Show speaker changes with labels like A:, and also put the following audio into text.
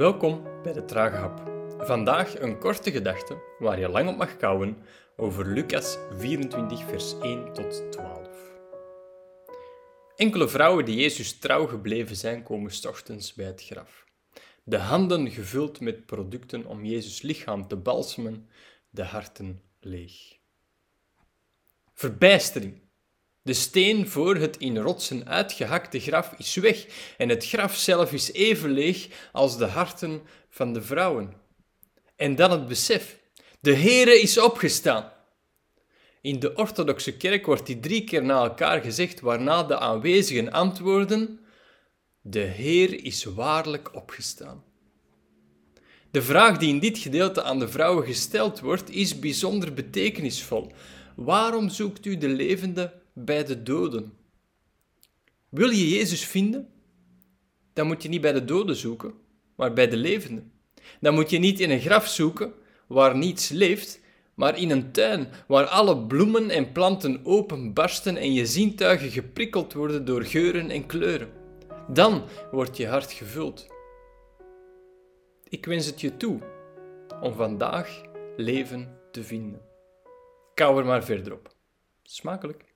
A: Welkom bij de Trage Hap. Vandaag een korte gedachte waar je lang op mag kouwen over Lucas 24, vers 1 tot 12. Enkele vrouwen die Jezus trouw gebleven zijn, komen ochtends bij het graf. De handen gevuld met producten om Jezus lichaam te balsemen, de harten leeg. Verbijstering. De steen voor het in rotsen uitgehakte graf is weg en het graf zelf is even leeg als de harten van de vrouwen. En dan het besef. De Heere is opgestaan. In de orthodoxe kerk wordt die drie keer na elkaar gezegd, waarna de aanwezigen antwoorden: De Heer is waarlijk opgestaan. De vraag die in dit gedeelte aan de vrouwen gesteld wordt, is bijzonder betekenisvol. Waarom zoekt u de levende bij de doden? Wil je Jezus vinden? Dan moet je niet bij de doden zoeken, maar bij de levenden. Dan moet je niet in een graf zoeken waar niets leeft, maar in een tuin waar alle bloemen en planten openbarsten en je zintuigen geprikkeld worden door geuren en kleuren. Dan wordt je hart gevuld. Ik wens het je toe om vandaag leven te vinden. Kou er maar verder op. Smakelijk.